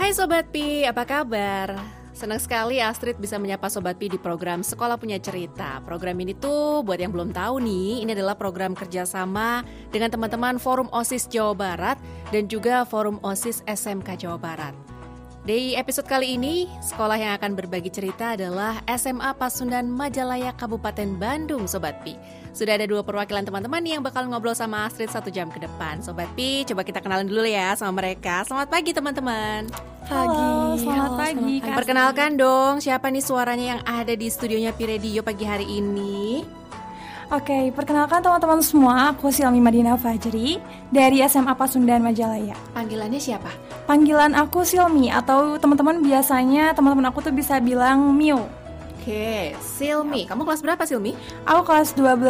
Hai Sobat Pi, apa kabar? Senang sekali Astrid bisa menyapa Sobat Pi di program Sekolah Punya Cerita. Program ini tuh buat yang belum tahu nih, ini adalah program kerjasama dengan teman-teman Forum OSIS Jawa Barat dan juga Forum OSIS SMK Jawa Barat. Di episode kali ini, sekolah yang akan berbagi cerita adalah SMA Pasundan Majalaya Kabupaten Bandung, Sobat Pi. Sudah ada dua perwakilan teman-teman nih yang bakal ngobrol sama Astrid satu jam ke depan. Sobat Pi, coba kita kenalan dulu ya sama mereka. Selamat pagi teman-teman. Halo, selamat pagi. Kak Perkenalkan dong, siapa nih suaranya yang ada di studionya Pi Radio pagi hari ini? Oke, perkenalkan teman-teman semua, aku Silmi Madina Fajri dari SMA Pasundan Majalaya. Panggilannya siapa? Panggilan aku Silmi atau teman-teman biasanya teman-teman aku tuh bisa bilang Miu. Oke, Silmi. Kamu kelas berapa Silmi? Aku kelas 12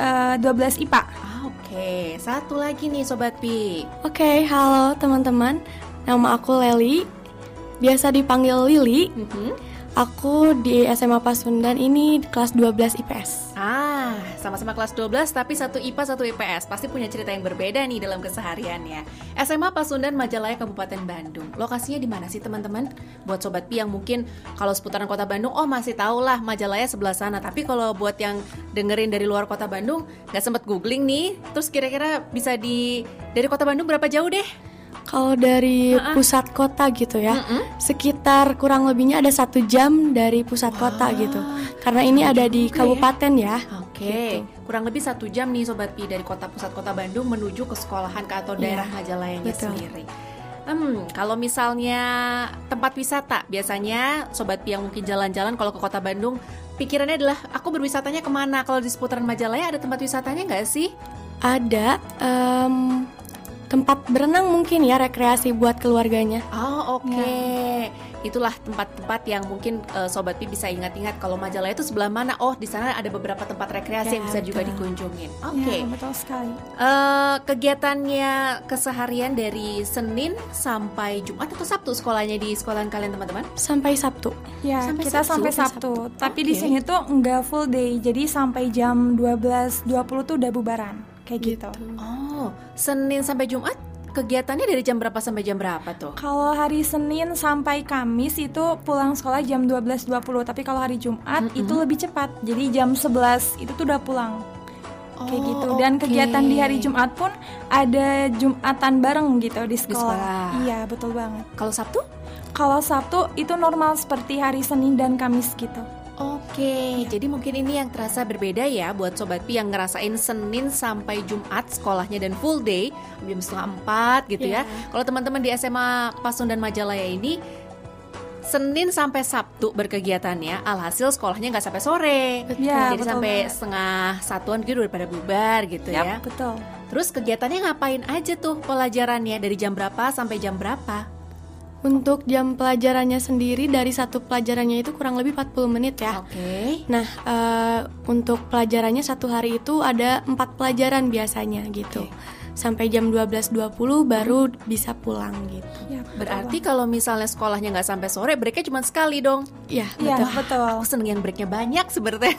eh, 12 IPA. Ah, Oke, satu lagi nih Sobat Pi. Oke, halo teman-teman. Nama aku Leli. Biasa dipanggil Lili. Mhm. Aku di SMA Pasundan ini kelas 12 IPS. Ah, sama-sama kelas 12 tapi satu IPA satu IPS Pasti punya cerita yang berbeda nih dalam kesehariannya SMA Pasundan Majalaya Kabupaten Bandung Lokasinya di mana sih teman-teman? Buat Sobat Pi yang mungkin kalau seputaran kota Bandung Oh masih tau lah Majalaya sebelah sana Tapi kalau buat yang dengerin dari luar kota Bandung nggak sempet googling nih Terus kira-kira bisa di dari kota Bandung berapa jauh deh? Kalau dari pusat kota gitu ya, sekitar kurang lebihnya ada satu jam dari pusat kota gitu. Karena ini ada di kabupaten ya. Oke, kurang lebih satu jam nih Sobat Pi dari kota pusat kota Bandung menuju ke sekolahan ke atau daerah Majalayanya betul. sendiri. Hmm, kalau misalnya tempat wisata, biasanya Sobat Pi yang mungkin jalan-jalan kalau ke kota Bandung, pikirannya adalah aku berwisatanya ke mana? Kalau di seputaran Majalaya ada tempat wisatanya nggak sih? Ada em, tempat berenang mungkin ya rekreasi buat keluarganya. Oh oke, itulah tempat-tempat yang mungkin eh, Sobat Pi bisa ingat-ingat kalau Majalaya itu sebelah mana? Oh di sana ada beberapa tempat rekreasi Ya, yang bisa juga betul. dikunjungin. Oke. Ya, betul sekali. Eh, kegiatannya keseharian dari Senin sampai Jumat atau Sabtu sekolahnya di sekolahan kalian teman-teman? Sampai Sabtu. Ya, Sampai kita Sabtu, sampai Sabtu. Sabtu. Tapi di Oke. sini tuh nggak full day. Jadi sampai jam 12.20 tuh udah bubaran. Kayak gitu. Oh, Senin sampai Jumat kegiatannya dari jam berapa sampai jam berapa tuh? Kalau hari Senin sampai Kamis itu pulang sekolah jam 12.20 Tapi kalau hari Jumat itu lebih cepat Jadi jam 11 itu tuh udah pulang Kayak Oh, gitu Dan oke. kegiatan di hari Jumat pun ada Jumatan bareng gitu di sekolah, sekolah. Iya betul banget Kalau Sabtu? Kalau Sabtu itu normal seperti hari Senin dan Kamis gitu Oke, jadi mungkin ini yang terasa berbeda ya buat Sobat Pi yang ngerasain Senin sampai Jumat sekolahnya dan full day jam setengah empat gitu ya. Kalau teman-teman di SMA Pasundan Majalaya ini Senin sampai Sabtu berkegiatannya, alhasil sekolahnya nggak sampai sore. Ya, Jadi betul sampai banget. setengah satuan gitu udah pada bubar gitu ya. Betul Terus kegiatannya ngapain aja tuh pelajarannya dari jam berapa sampai jam berapa? Untuk jam pelajarannya sendiri dari satu pelajarannya itu kurang lebih 40 menit ya. Oke. Nah, eh, untuk pelajarannya satu hari itu ada empat pelajaran biasanya gitu. Sampai jam 12.20 baru bisa pulang gitu. ya, Berarti kalau misalnya sekolahnya nggak sampai sore, breaknya cuma sekali dong. Ya, Iya betul. betul Aku seneng yang breaknya banyak sebenarnya.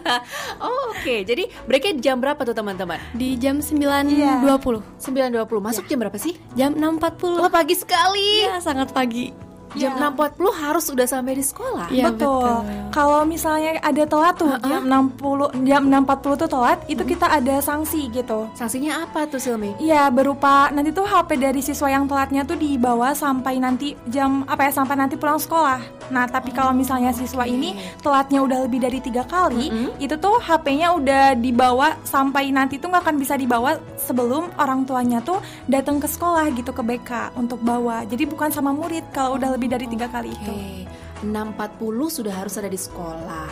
oh, Oke, jadi breaknya jam berapa tuh teman-teman? Di jam 9.20. Iya. 9.20. Masuk jam berapa sih? Jam 6.40. Oh, pagi sekali. Iya, sangat pagi. Jam 6.40 harus udah sampai di sekolah. Iya, betul. betul. Kalau misalnya ada telat tuh jam 60 jam 6.40 tuh telat, itu kita ada sanksi gitu. Sanksinya apa tuh Silmi? Iya, berupa nanti tuh HP dari siswa yang telatnya tuh dibawa sampai nanti jam apa ya sampai nanti pulang sekolah. Nah, tapi kalau misalnya siswa ini telatnya udah lebih dari tiga kali, itu tuh HP-nya udah dibawa sampai nanti tuh nggak akan bisa dibawa sebelum orang tuanya tuh datang ke sekolah gitu ke BK untuk bawa. Jadi bukan sama murid kalau udah lebih dari tiga kali itu. Oke, 6.40 sudah harus ada di sekolah.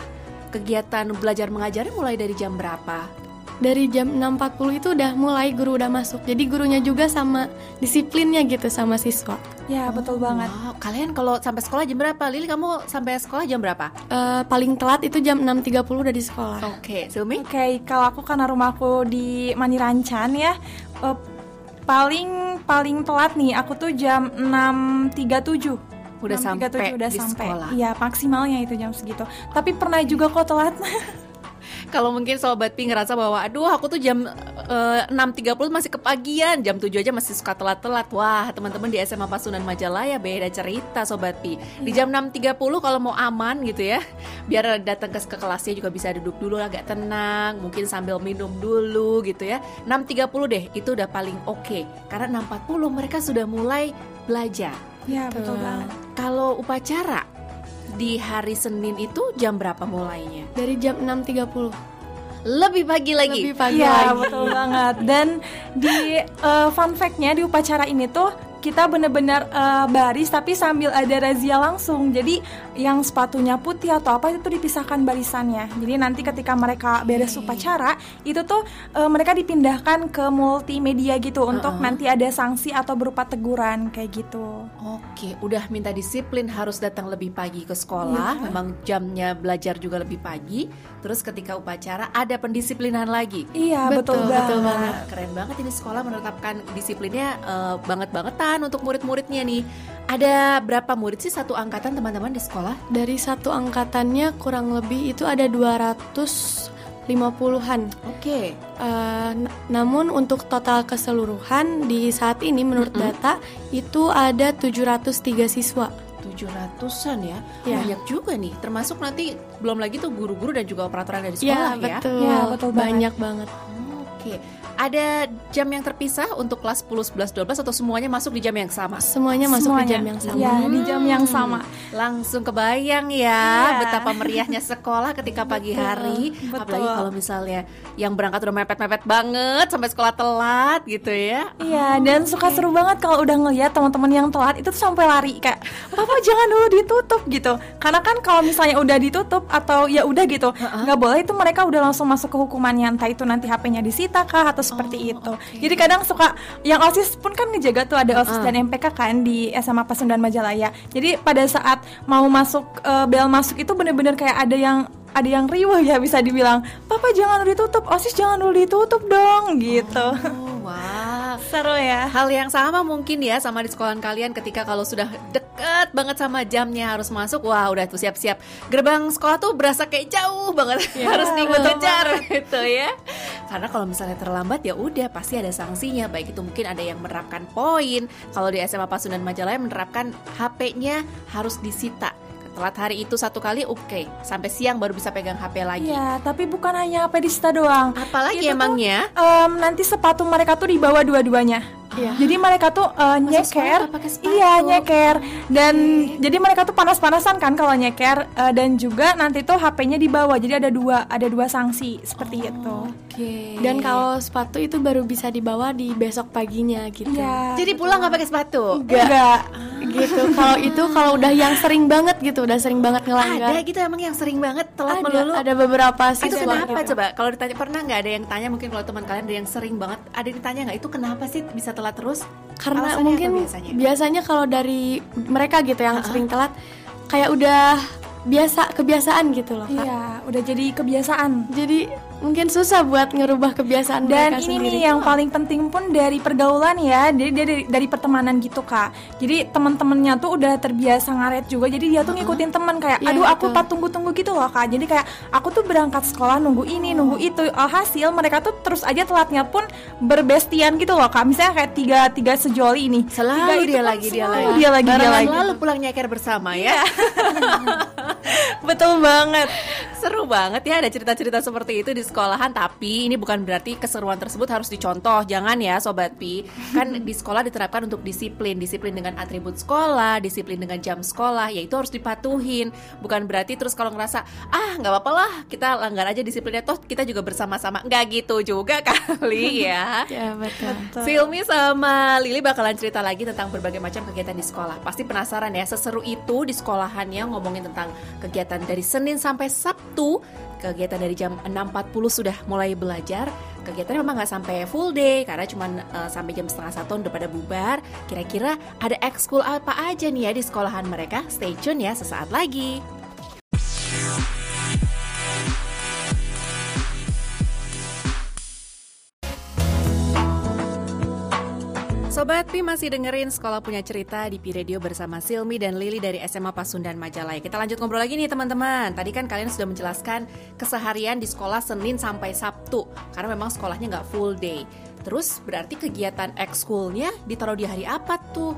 Kegiatan belajar mengajarnya mulai dari jam berapa? Dari jam 6.40 itu udah mulai guru udah masuk. Jadi gurunya juga sama disiplinnya gitu sama siswa. Ya, betul banget. Wow, kalian kalau sampai sekolah jam berapa? Lili kamu sampai sekolah jam berapa? Eh, paling telat itu jam 6.30 udah di sekolah. Oke, Silmi? Oke, kalau aku karena rumahku di Manirancan ya, eh, paling paling telat nih aku tuh jam 6.37. Udah 6.37 sampai udah di sampai. sekolah. Iya, maksimalnya itu jam segitu. Tapi pernah juga kok telat. Kalau mungkin Sobat Pi ngerasa bahwa aduh aku tuh jam eh, 6.30 masih kepagian, jam 7 aja masih suka telat-telat. Wah, teman-teman di SMA Pasunan Majalaya beda cerita Sobat Pi. Di jam 6.30 kalau mau aman gitu ya, biar datang ke, ke kelasnya juga bisa duduk dulu agak tenang, mungkin sambil minum dulu gitu ya. 6.30 deh, itu udah paling oke. Karena 6.40 mereka sudah mulai belajar. Ya betul banget. Kalau upacara di hari Senin itu jam berapa mulainya? Dari jam 6.30. Lebih pagi lagi. Lebih pagi Iya lagi. betul banget. Dan di eh, fun fact-nya di upacara ini tuh kita bener-bener eh, baris tapi sambil ada razia langsung. Jadi yang sepatunya putih atau apa itu dipisahkan barisannya. Jadi nanti ketika mereka beres upacara itu tuh eh, mereka dipindahkan ke multimedia gitu untuk nanti ada sanksi atau berupa teguran kayak gitu. Oke, udah minta disiplin harus datang lebih pagi ke sekolah. Memang jamnya belajar juga lebih pagi. Terus ketika upacara ada pendisiplinan lagi. Iya betul, Betul, betul banget. Keren banget ini sekolah menerapkan disiplinnya eh, banget-bangantan untuk murid-muridnya nih. Ada berapa murid sih satu angkatan teman-teman di sekolah? Dari satu angkatannya kurang lebih itu ada 250-an. Oke. Eh, n- namun untuk total keseluruhan di saat ini menurut data itu ada 703 siswa. 700-an ya. Ya. Banyak juga nih. Termasuk nanti belum lagi tuh guru-guru dan juga operatoran dari Ya, sekolah ya. betul. Ya, betul banget. Banyak banget. Oke. Ada jam yang terpisah untuk kelas 10, 11, 12 atau semuanya masuk di jam yang sama? Semuanya masuk di jam yang sama. Ya, di jam yang sama. Langsung kebayang ya Iya. betapa meriahnya sekolah ketika pagi hari. betul. Apalagi kalau misalnya yang berangkat udah mepet-mepet banget sampai sekolah telat gitu ya. Iya, dan suka seru banget kalau udah ngeliat teman-teman yang telat itu tuh sampai lari kayak, "Papa jangan dulu ditutup." gitu. Karena kan kalau misalnya udah ditutup atau ya udah gitu, nggak boleh itu mereka udah langsung masuk ke hukumannya entah itu nanti HP-nya disita kah atau seperti itu. Jadi kadang suka yang OSIS pun kan ngejaga tuh ada OSIS dan MPK kan di SMA Pasundan Majalaya. Jadi pada saat mau masuk eh, bel masuk itu bener-bener kayak ada yang ada yang riuh ya bisa dibilang, "Papa jangan dulu ditutup, OSIS jangan dulu ditutup dong." gitu. Oh, wah. Seru ya. Hal yang sama mungkin ya sama di sekolahan kalian ketika kalau sudah deket banget sama jamnya harus masuk, wah udah tuh siap-siap. Gerbang sekolah tuh berasa kayak jauh banget harus diikut kejar gitu ya. Karena kalau misalnya terlambat ya udah pasti ada sanksinya. Baik itu mungkin ada yang menerapkan poin. Kalau di SMA Pasundan Majalaya menerapkan HP-nya harus disita. Telat hari itu satu kali oke, sampai siang baru bisa pegang HP lagi. Iya, tapi bukan hanya apa di doang. Apalagi Itu tuh, emangnya? em, nanti sepatu mereka tuh dibawa dua-duanya. Iya. Jadi mereka tuh Masuk nyeker, iya nyeker, dan jadi mereka tuh panas-panasan kan kalau nyeker, eh, dan juga nanti tuh HP-nya dibawa, jadi ada dua, ada dua sanksi seperti itu. Oke. Dan kalau sepatu itu baru bisa dibawa di besok paginya gitu. Iya. jadi pulang nggak pakai sepatu? enggak. Gitu. Kalau itu kalau udah yang sering banget gitu, udah sering banget Ada ngelanggar. gitu emang yang sering banget telat Ada, melulu. ada beberapa itu siswa kenapa gitu. coba? Kalau ditanya pernah nggak ada yang tanya mungkin kalau teman kalian ada yang sering banget ada yang ditanya nggak itu kenapa sih bisa telat terus? Karena Alasannya mungkin biasanya? biasanya kalau dari mereka gitu yang sering telat kayak udah biasa kebiasaan gitu loh Kak. Iya, udah jadi kebiasaan. Jadi mungkin susah buat ngerubah kebiasaan Dan mereka ini sendiri. nih yang paling penting pun dari pergaulan ya, jadi dia dari, dari pertemanan gitu kak. Jadi teman-temannya tuh udah terbiasa ngaret juga, jadi dia tuh ngikutin teman kayak, Iya, aduh aku tak tunggu-tunggu gitu loh kak. Jadi kayak aku tuh berangkat sekolah nunggu ini, nunggu itu. Alhasil mereka tuh terus aja telatnya pun berbestian gitu loh kak. Misalnya kayak tiga tiga sejoli ini. Tiga Selalu itu dia pun lagi dia selalu lagi. dia lagi dia Barengan lagi. lalu pulang nyeker bersama ya. Betul banget. Seru banget ya ada cerita-cerita seperti itu di sekolahan tapi ini bukan berarti keseruan tersebut harus dicontoh. Jangan ya sobat Pi. Kan di sekolah diterapkan untuk disiplin, disiplin dengan atribut sekolah, disiplin dengan jam sekolah, yaitu harus dipatuhin. Bukan berarti terus kalau ngerasa ah nggak apa-apa lah kita langgar aja disiplinnya toh kita juga bersama-sama. Nggak gitu juga kali ya. Ya betul. Silmi sama Lili bakalan cerita lagi tentang berbagai macam kegiatan di sekolah. Pasti penasaran ya, seseru itu di sekolahannya ngomongin tentang kegiatan dari Senin sampai Sabtu. Kegiatan dari jam 6.40 sudah mulai belajar. Kegiatannya memang nggak sampai full day karena cuma sampai jam setengah satu udah pada bubar. Kira-kira ada ekskul apa aja nih ya di sekolahan mereka? Stay tune ya sesaat lagi. Sobat Pi masih dengerin Sekolah Punya Cerita di Pi Radio bersama Silmi dan Lili dari SMA Pasundan Majalaya. Kita lanjut ngobrol lagi nih teman-teman. Tadi kan kalian sudah menjelaskan keseharian di sekolah Senin sampai Sabtu karena memang sekolahnya nggak full day. Terus berarti kegiatan ekskulnya ditaruh di hari apa tuh?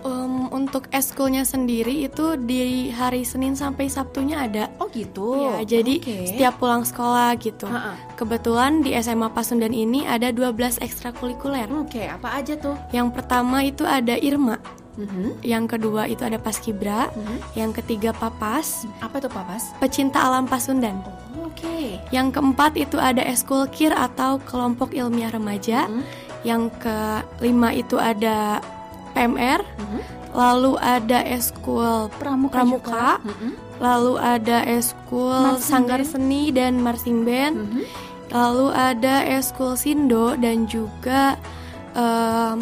Um, untuk eskulnya sendiri itu di hari Senin sampai Sabtunya ada. Oh gitu. Ya, jadi Oke. setiap pulang sekolah gitu. Ha-ha. Kebetulan di SMA Pasundan ini ada 12 ekstrakurikuler. Oke, apa aja tuh? Yang pertama itu ada Irma, Mhm. yang kedua itu ada Paskibra, Mhm. yang ketiga Papas, Apa tuh Papas? pecinta alam Pasundan. Oke. Yang keempat itu ada Eskul Kir atau kelompok ilmiah remaja. Mhm. Yang kelima itu ada PMR, Mhm. lalu ada Eskul Pramuka, Pramuka, Mhm. lalu ada Eskul Sanggar. Seni dan Marching Band, Mhm. lalu ada Eskul Sindo dan juga Eh,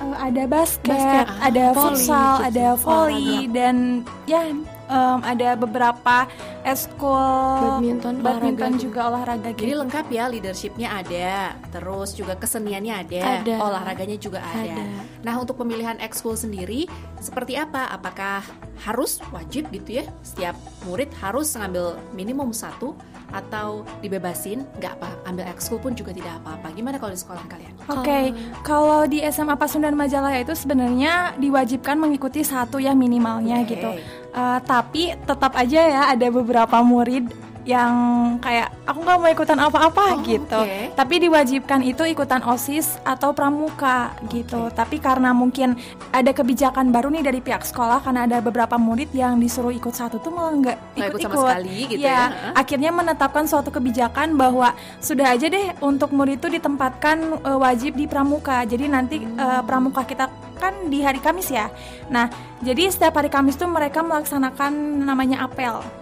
ada basket, Basket, ada volley futsal, gitu, ada volley dan ya em, ada beberapa eskul Badminton, badminton olahraga juga olahraga Jadi gitu. lengkap ya leadershipnya ada, terus juga keseniannya ada, Ada. olahraganya juga ada. Ada. Nah untuk pemilihan ekskul sendiri seperti apa? Apakah harus wajib gitu ya? Setiap murid harus ngambil minimum satu atau dibebasin? Nggak apa, ambil ekskul pun juga tidak apa-apa. Gimana kalau di sekolah kalian? Oke, kalau di SMA Pasundan Majalaya itu sebenarnya diwajibkan mengikuti satu ya minimalnya Oke. gitu. Eh, tapi tetap aja ya ada beberapa murid yang kayak aku nggak mau ikutan apa-apa Oh, gitu. oke. Tapi diwajibkan itu ikutan OSIS atau pramuka gitu. Tapi karena mungkin ada kebijakan baru nih dari pihak sekolah karena ada beberapa murid yang disuruh ikut satu tuh malah nggak ikut ikut-ikut. sama sekali gitu ya. Heeh. Akhirnya menetapkan suatu kebijakan bahwa sudah aja deh untuk murid itu ditempatkan eh, wajib di pramuka. Jadi nanti eh, pramuka kita kan di hari Kamis ya. Nah, jadi setiap hari Kamis tuh mereka melaksanakan namanya apel.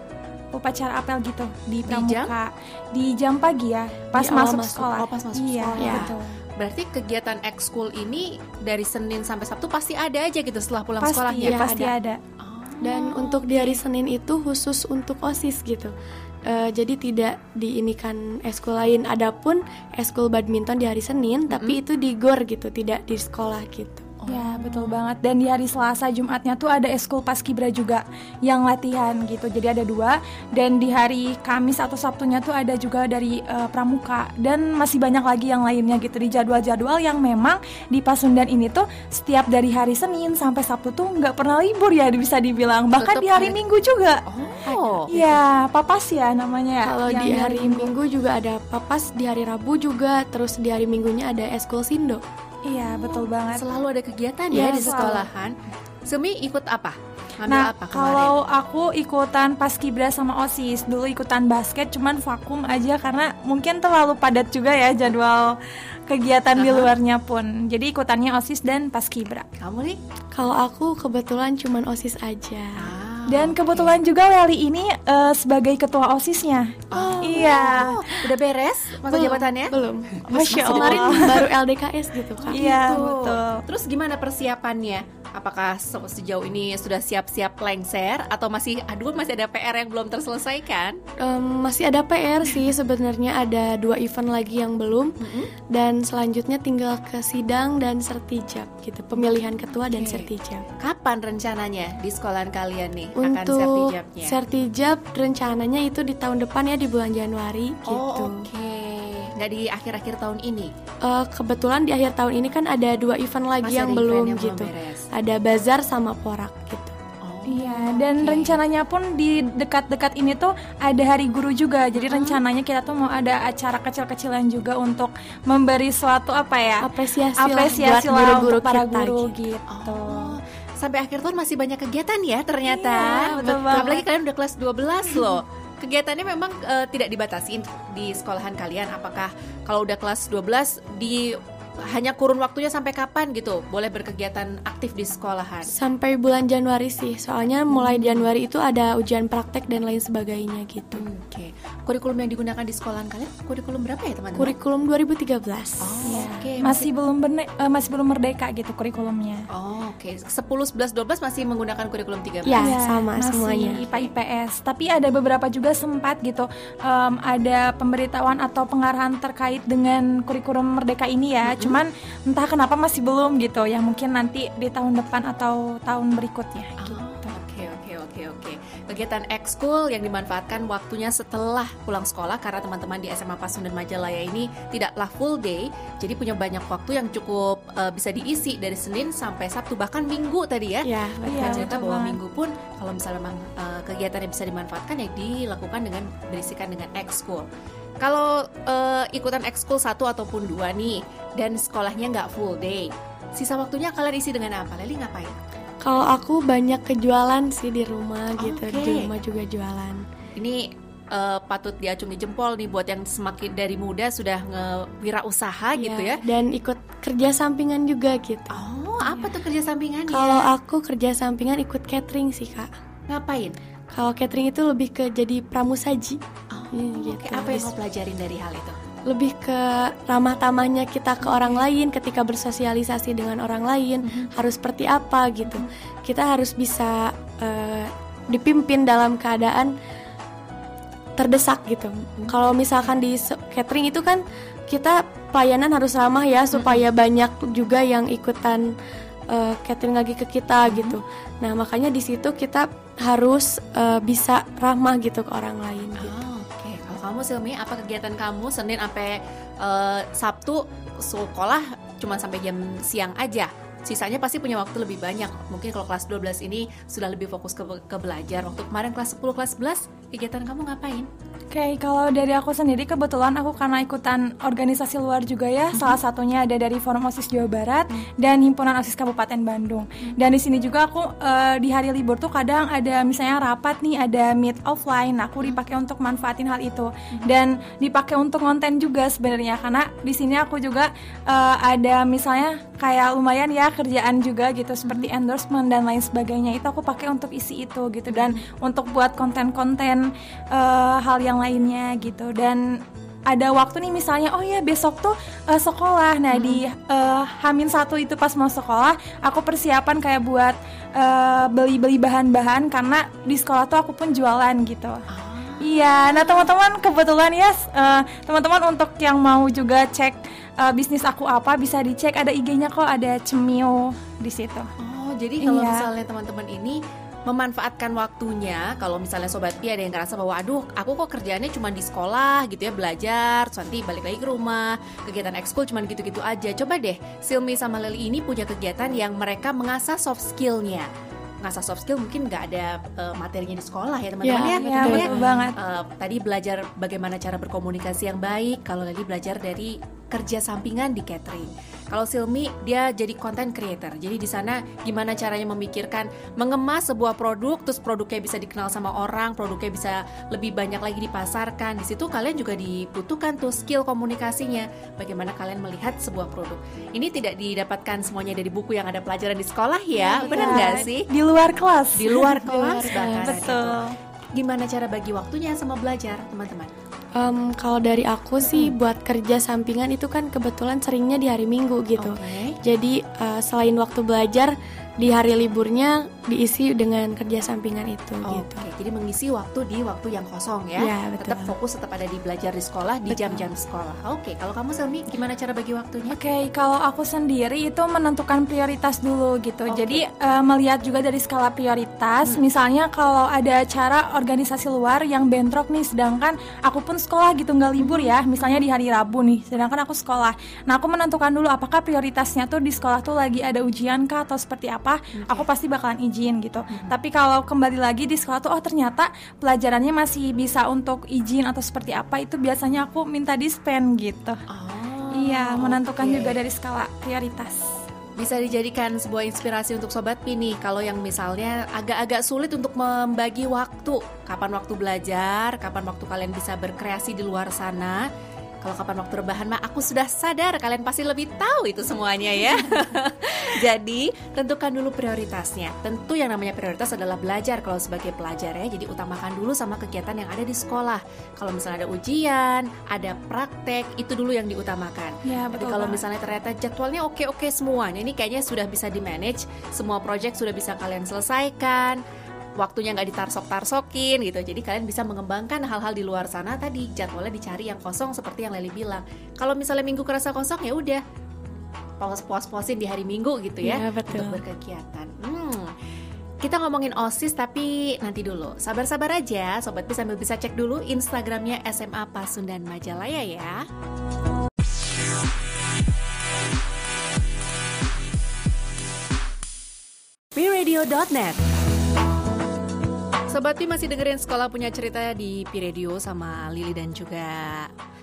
Upacara apel gitu di Di jam? pramuka. Di jam pagi ya, pas Di masuk masuk. sekolah. Oh, pas masuk iya, sekolah. Ya. betul. Berarti kegiatan ekskul ini dari Senin sampai Sabtu pasti ada aja gitu setelah pulang Pasti, sekolahnya. ya, Iya, pasti ada. ada. Oh, Dan untuk di hari Senin itu khusus untuk OSIS gitu. Eh, jadi tidak diinikan eskul lain. Adapun eskul badminton di hari Senin, tapi itu di gor gitu, tidak di sekolah gitu. Ya betul banget. Dan di hari Selasa Jumatnya tuh ada eskul paskibra juga yang latihan gitu. Jadi ada dua. Dan di hari Kamis atau Sabtunya tuh ada juga dari eh, Pramuka. Dan masih banyak lagi yang lainnya gitu. Di jadwal-jadwal yang memang di Pasundan ini tuh setiap dari hari Senin sampai Sabtu tuh nggak pernah libur ya bisa dibilang. Bahkan Tetep di hari ada. Minggu juga. Oh. ya papas ya namanya. Ya Kalau di hari Minggu juga ada papas, di hari Rabu juga, terus di hari Minggunya ada eskul Sindo. Iya betul banget Selalu ada kegiatan ya Iya, di selalu. sekolahan. Semi ikut apa? Ngambil Nah, apa kemarin? kalau aku ikutan paskibra sama OSIS, dulu ikutan basket cuman vakum aja karena mungkin terlalu padat juga ya jadwal kegiatan di Aha. luarnya pun. Jadi ikutannya OSIS dan paskibra. kamu nih? Kalau aku kebetulan cuman OSIS aja. Ah, Dan kebetulan juga Leli ini eh, sebagai ketua OSISnya. Oh. Iya. udah beres masa Belum, jabatannya? Belum. Masya Allah. Kemarin baru LDKS gitu, Kak. Iya, Tuh. betul. Terus gimana persiapannya? Apakah se- sejauh ini sudah siap-siap lengser atau masih aduh masih ada PR yang belum terselesaikan? Em, masih ada PR sih sebenarnya ada dua event lagi yang belum dan selanjutnya tinggal ke sidang dan sertijab gitu pemilihan ketua dan Oke. sertijab. Kapan rencananya di sekolahan kalian nih akan Untuk sertijabnya? sertijab rencananya itu di tahun depan ya di bulan Januari gitu. Oh oke, nggak di akhir-akhir tahun ini. Eh, kebetulan di akhir tahun ini kan ada dua event lagi Masih yang belum yang belum gitu. beres. ada bazar sama porak gitu. Oh, Iya, dan rencananya pun di dekat-dekat ini tuh ada hari guru juga. Jadi rencananya kita tuh mau ada acara kecil-kecilan juga untuk memberi suatu apa ya? Apresiasi, lah apresiasi buat lah guru-guru untuk para kita guru gitu. gitu. Oh, sampai akhir tahun masih banyak kegiatan ya ternyata. Iya, betul banget. Apalagi kalian udah kelas 12 loh. Kegiatannya memang eh, tidak dibatasi di sekolahan kalian. Apakah kalau udah kelas 12 di hanya kurun waktunya sampai kapan gitu boleh berkegiatan aktif di sekolahan? Sampai bulan Januari sih, soalnya mulai Januari itu ada ujian praktek dan lain sebagainya gitu. Oke. Kurikulum yang digunakan di sekolahan kalian kurikulum berapa ya teman-teman? Kurikulum 2013. Oh, Iya. Oke, masih belum berne- eh, masih belum merdeka gitu kurikulumnya. Oh, oke. 10, 11, 12 masih menggunakan kurikulum 13. Ya, Iya, sama masih semuanya. IPA IPS. Tapi ada beberapa juga sempat gitu em, ada pemberitahuan atau pengarahan terkait dengan kurikulum merdeka ini ya. Cuman entah kenapa masih belum gitu. Ya mungkin nanti di tahun depan atau tahun berikutnya. Oh, gitu. Oke oke oke oke. Kegiatan ekskul yang dimanfaatkan waktunya setelah pulang sekolah karena teman-teman di SMA Pasundan Majalaya ini tidaklah full day, jadi punya banyak waktu yang cukup eh, bisa diisi dari Senin sampai Sabtu bahkan Minggu tadi ya. Ya, Iya, kan cerita bahwa minggu pun kalau misalnya memang eh, kegiatan yang bisa dimanfaatkan ya dilakukan dengan berisikan dengan ekskul. Kalau eh, ikutan ekskul satu ataupun dua nih dan sekolahnya nggak full day, sisa waktunya kalian isi dengan apa? Leli ngapain? Kalau aku banyak kejualan sih di rumah gitu, Oke. di rumah juga jualan. Ini eh, patut diacungi jempol nih buat yang semakin dari muda sudah ngewirausaha gitu ya. Dan ikut kerja sampingan juga gitu. Oh, apa tuh kerja sampingannya? Kalau aku kerja sampingan ikut catering sih kak. ngapain? Kalau catering itu lebih ke jadi pramusaji. Oh, Iya, oke. gitu. Apa yang kau pelajarin dari hal itu? Lebih ke ramah tamahnya kita ke orang lain ketika bersosialisasi dengan orang lain harus seperti apa gitu. Kita harus bisa eh, dipimpin dalam keadaan terdesak gitu. Kalau misalkan di catering itu kan kita pelayanan harus ramah ya supaya banyak juga yang ikutan eh, catering lagi ke kita gitu. Nah makanya di situ kita harus eh, bisa ramah gitu ke orang lain. Gitu. Kamu Silmi, apa kegiatan kamu Senin sampai eh, Sabtu sekolah cuma sampai jam siang aja? Sisanya pasti punya waktu lebih banyak. Mungkin kalau kelas 12 ini sudah lebih fokus ke, ke belajar. Waktu kemarin kelas 10, kelas 11, kegiatan kamu ngapain? Oke, kalau dari aku sendiri kebetulan aku karena ikutan organisasi luar juga ya. Salah satunya ada dari Forum OSIS Jawa Barat dan Himpunan OSIS Kabupaten Bandung. Dan di sini juga aku eh, di hari libur tuh kadang ada misalnya rapat nih, ada meet offline. Nah, aku dipakai untuk manfaatin hal itu dan dipakai untuk konten juga sebenarnya karena di sini aku juga eh, ada misalnya kayak lumayan ya kerjaan juga gitu seperti endorsement dan lain sebagainya. Itu aku pakai untuk isi itu gitu dan untuk buat konten-konten eh, hal yang lainnya gitu. Dan ada waktu nih misalnya oh ya besok tuh eh, sekolah. Nah di eh, Hamin satu itu pas mau sekolah aku persiapan kayak buat eh, beli-beli bahan-bahan karena di sekolah tuh aku pun jualan gitu. Iya, nah teman-teman kebetulan ya eh, teman-teman untuk yang mau juga cek eh, bisnis aku apa bisa dicek ada IG-nya kok ada Cemio di situ. Oh, jadi kalau Iya. misalnya teman-teman ini memanfaatkan waktunya, kalau misalnya sobat Pi ada yang ngerasa bahwa aduh, aku kok kerjaannya cuma di sekolah gitu ya, belajar, terus nanti balik lagi ke rumah, kegiatan ekskul cuma gitu-gitu aja. Coba deh, Silmi sama Leli ini punya kegiatan yang mereka mengasah soft skillnya. Mengasah soft skill mungkin nggak ada eh, materinya di sekolah ya teman-teman ya. Ya, Iya, Betul ya? betul banget. Eh, tadi belajar bagaimana cara berkomunikasi yang baik. Kalau Leli belajar dari kerja sampingan di catering. Kalau Silmi dia jadi content creator. Jadi di sana gimana caranya memikirkan mengemas sebuah produk terus produknya bisa dikenal sama orang, produknya bisa lebih banyak lagi dipasarkan. Di situ kalian juga dibutuhkan tuh skill komunikasinya. Bagaimana kalian melihat sebuah produk. Ini tidak didapatkan semuanya dari buku yang ada pelajaran di sekolah ya. Benar nggak sih? Di luar kelas. Di luar Di kelas luar bahkan. kelas. Betul. Gimana cara bagi waktunya sama belajar, teman-teman? Em, kalau dari aku sih buat kerja sampingan itu kan kebetulan seringnya di hari Minggu gitu. Oke. Jadi eh, selain waktu belajar di hari liburnya diisi dengan kerja sampingan itu Oke, gitu. jadi mengisi waktu di waktu yang kosong ya. Tetap betul. fokus tetap ada di belajar di sekolah di jam-jam sekolah. Oke, kalau kamu Selmi gimana cara bagi waktunya? Oke, kalau aku sendiri itu menentukan prioritas dulu gitu. Oke. Jadi eh, melihat juga dari skala prioritas. Misalnya kalau ada acara organisasi luar yang bentrok nih, sedangkan aku pun sekolah gitu nggak libur ya. Misalnya di hari Rabu nih, sedangkan aku sekolah. Nah aku menentukan dulu apakah prioritasnya tuh di sekolah tuh lagi ada ujian kah atau seperti apa. Aku pasti bakalan izin gitu. Tapi kalau kembali lagi di sekolah tuh oh ternyata pelajarannya masih bisa untuk izin atau seperti apa itu biasanya aku minta dispen gitu. Oh, Iya, menentukan juga dari skala prioritas. bisa dijadikan sebuah inspirasi untuk sobat Pini kalau yang misalnya agak-agak sulit untuk membagi waktu, kapan waktu belajar, kapan waktu kalian bisa berkreasi di luar sana. Kalau kapan waktu rebahan mah aku sudah sadar kalian pasti lebih tahu itu semuanya ya. Jadi tentukan dulu prioritasnya. Tentu yang namanya prioritas adalah belajar kalau sebagai pelajar ya. Jadi utamakan dulu sama kegiatan yang ada di sekolah. Kalau misalnya ada ujian, ada praktek, itu dulu yang diutamakan. Ya, Tapi kalau banget. misalnya ternyata jadwalnya oke-oke semuanya, ini kayaknya sudah bisa di manage, semua project sudah bisa kalian selesaikan waktunya nggak ditarsok-tarsokin gitu. Jadi kalian bisa mengembangkan hal-hal di luar sana tadi jadwalnya dicari yang kosong seperti yang Leli bilang. Kalau misalnya minggu kerasa kosong ya udah puas-puas-puasin di hari Minggu gitu ya Iya, betul. untuk berkegiatan. Hmm. Kita ngomongin OSIS tapi nanti dulu. Sabar-sabar aja, sobat bisa sambil bisa cek dulu Instagramnya SMA Pasundan Majalaya ya. Piradio.net Sobat Pi masih dengerin sekolah punya cerita di Piradio sama Lili dan juga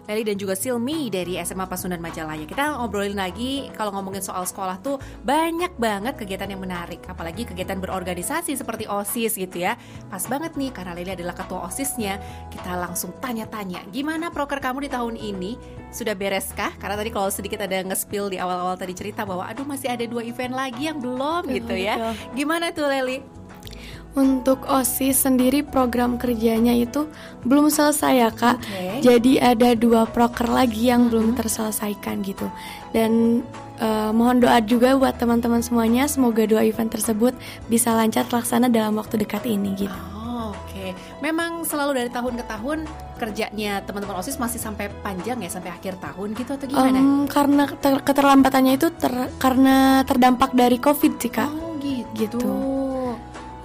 Leli dan juga Silmi dari SMA Pasundan Majalaya. Kita ngobrolin lagi kalau ngomongin soal sekolah tuh banyak banget kegiatan yang menarik, apalagi kegiatan berorganisasi seperti OSIS gitu ya. Pas banget nih karena Leli adalah ketua OSISnya, kita langsung tanya-tanya, gimana proker kamu di tahun ini? Sudah bereskah? Karena tadi kalau sedikit ada nge-spill di awal-awal tadi cerita bahwa aduh masih ada dua event lagi yang belum gitu ya. Gimana tuh Leli? Untuk OSIS sendiri program kerjanya itu belum selesai ya kak. Oke. Jadi ada dua proker lagi yang belum terselesaikan gitu. Dan eh, mohon doa juga buat teman-teman semuanya. Semoga dua event tersebut bisa lancar terlaksana dalam waktu dekat ini gitu. Oh, Oke, memang selalu dari tahun ke tahun kerjanya teman-teman OSIS masih sampai panjang ya sampai akhir tahun gitu atau gimana? Em, karena ter- keterlambatannya itu ter- karena terdampak dari COVID sih kak. Oh gitu. Gitu.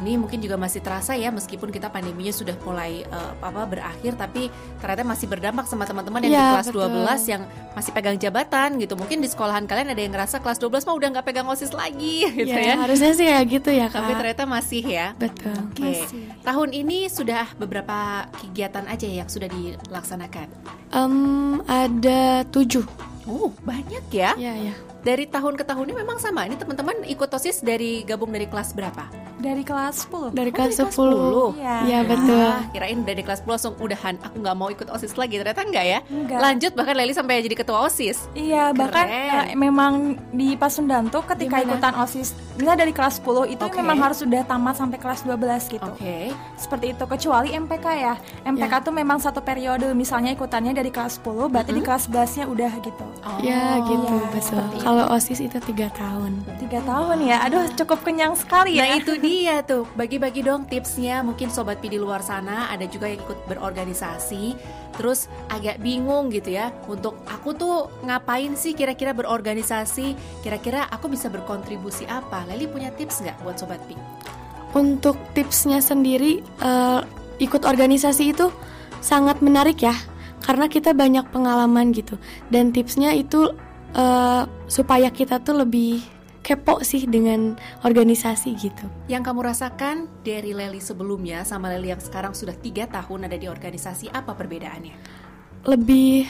Ini mungkin juga masih terasa ya meskipun kita pandeminya sudah mulai eh, apa berakhir tapi ternyata masih berdampak sama teman-teman yang di Iya, kelas betul. 12 yang masih pegang jabatan gitu. Mungkin di sekolahan kalian ada yang ngerasa kelas 12 mah udah nggak pegang OSIS lagi gitu Ya, ya. harusnya sih kayak gitu ya kak. Tapi ternyata masih ya. Betul. Oke. Tahun ini sudah beberapa kegiatan aja yang sudah dilaksanakan. Em, ada tujuh. Oh, banyak ya. Ya ya. Dari tahun ke tahunnya memang sama. Ini teman-teman ikut OSIS dari gabung dari kelas berapa? Dari kelas 10. Dari Oh, kelas dari kelas 10. 10. Iya. Iya betul. Ah, kirain dari kelas 10 langsung udahan. Aku nggak mau ikut OSIS lagi. Ternyata enggak ya. Enggak. Lanjut bahkan Leli sampai jadi ketua OSIS. Iya, bahkan Keren. eh, memang di Pasundan tuh ketika Gimana? ikutan OSIS, misalnya dari kelas 10 itu Oke. memang harus sudah tamat sampai kelas 12 gitu. Oke. Seperti itu kecuali MPK ya. MPK tuh memang satu periode, misalnya ikutannya dari kelas 10, berarti di kelas 11-nya udah gitu. Ya gitu iya, betul. Kalau OSIS itu tiga tahun. Tiga tahun ya, aduh cukup kenyang sekali ya. Nah itu dia tuh, bagi-bagi dong tipsnya Mungkin Sobat Pi di luar sana ada juga yang ikut berorganisasi Terus agak bingung gitu ya Untuk aku tuh ngapain sih kira-kira berorganisasi Kira-kira aku bisa berkontribusi apa Leli punya tips nggak buat Sobat Pi? Untuk tipsnya sendiri eh, ikut organisasi itu sangat menarik ya. Karena kita banyak pengalaman gitu. Dan tipsnya itu eh, supaya kita tuh lebih kepo sih dengan organisasi gitu. Yang kamu rasakan dari Leli sebelumnya sama Leli yang sekarang sudah tiga tahun ada di organisasi Apa perbedaannya? Lebih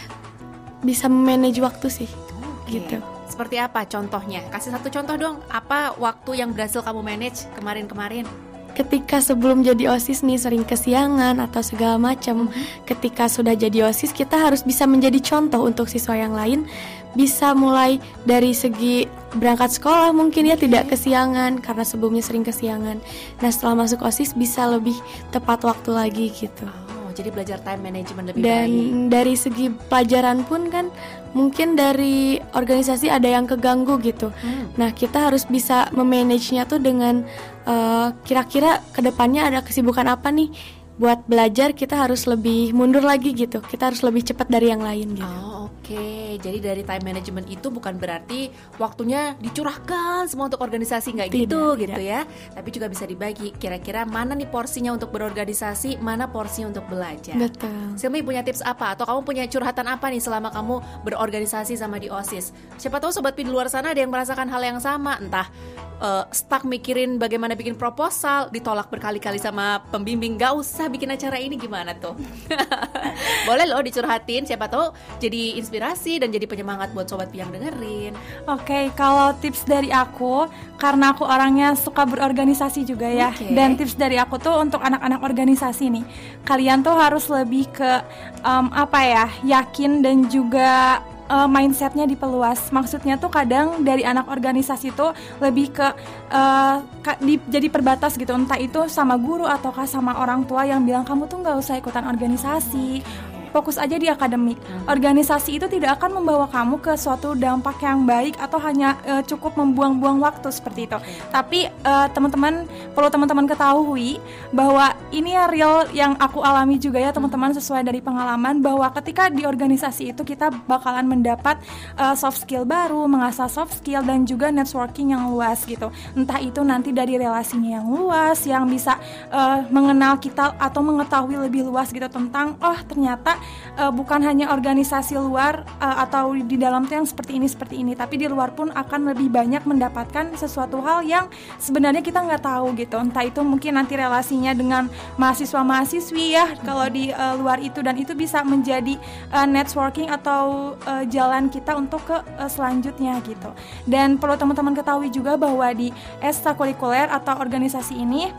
bisa manage waktu sih. Oke. Gitu. Seperti apa contohnya? Kasih satu contoh dong Apa waktu yang berhasil kamu manage kemarin-kemarin? ketika sebelum jadi OSIS nih sering kesiangan atau segala macam. Ketika sudah jadi OSIS kita harus bisa menjadi contoh untuk siswa yang lain. Bisa mulai dari segi berangkat sekolah mungkin ya tidak kesiangan karena sebelumnya sering kesiangan. Nah, setelah masuk OSIS bisa lebih tepat waktu lagi gitu. Oh, jadi belajar time management lebih Dan baik. dari segi pelajaran pun kan mungkin dari organisasi ada yang keganggu gitu. Hmm. Nah, kita harus bisa memanagenya tuh dengan eh, kira-kira ke depannya ada kesibukan apa nih buat belajar kita harus lebih mundur lagi gitu. Kita harus lebih cepat dari yang lain gitu. Oh, oke. Jadi dari time management itu bukan berarti waktunya dicurahkan semua untuk organisasi nggak gitu tidak. gitu ya. Tapi juga bisa dibagi. Kira-kira mana nih porsinya untuk berorganisasi, mana porsinya untuk belajar. Betul. Silmi punya tips apa atau kamu punya curhatan apa nih selama kamu berorganisasi sama di OSIS? Siapa tahu sobat di luar sana ada yang merasakan hal yang sama, entah eh, stuck mikirin bagaimana bikin proposal, ditolak berkali-kali sama pembimbing, gak usah bikin acara ini gimana tuh? Boleh loh dicurhatin, siapa tahu jadi inspirasi dan jadi penyemangat buat sobat Pi yang dengerin. Oke, kalau tips dari aku, karena aku orangnya suka berorganisasi juga ya, Oke. dan tips dari aku tuh untuk anak-anak organisasi nih, kalian tuh harus lebih ke em, apa ya, yakin dan juga eh, mindsetnya diperluas. Maksudnya tuh kadang dari anak organisasi tuh lebih ke ka- di- jadi perbatas gitu, entah itu sama guru ataukah sama orang tua yang bilang kamu tuh nggak usah ikutan organisasi fokus aja di akademik. Organisasi itu tidak akan membawa kamu ke suatu dampak yang baik atau hanya eh, cukup membuang-buang waktu seperti itu. Tapi eh, teman-teman perlu teman-teman ketahui bahwa ini ya real yang aku alami juga ya teman-teman sesuai dari pengalaman bahwa ketika di organisasi itu kita bakalan mendapat eh, soft skill baru, mengasah soft skill dan juga networking yang luas gitu. Entah itu nanti dari relasinya yang luas yang bisa eh, mengenal kita atau mengetahui lebih luas gitu tentang oh ternyata eh, bukan hanya organisasi luar eh, atau di dalam tuh yang seperti ini seperti ini. Tapi di luar pun akan lebih banyak mendapatkan sesuatu hal yang sebenarnya kita nggak tahu gitu. Entah itu mungkin nanti relasinya dengan mahasiswa mahasiswi ya kalau di eh, luar itu. Dan itu bisa menjadi eh, networking atau eh, jalan kita untuk ke eh, selanjutnya gitu. Dan perlu teman-teman ketahui juga bahwa di ekstrakurikuler atau organisasi ini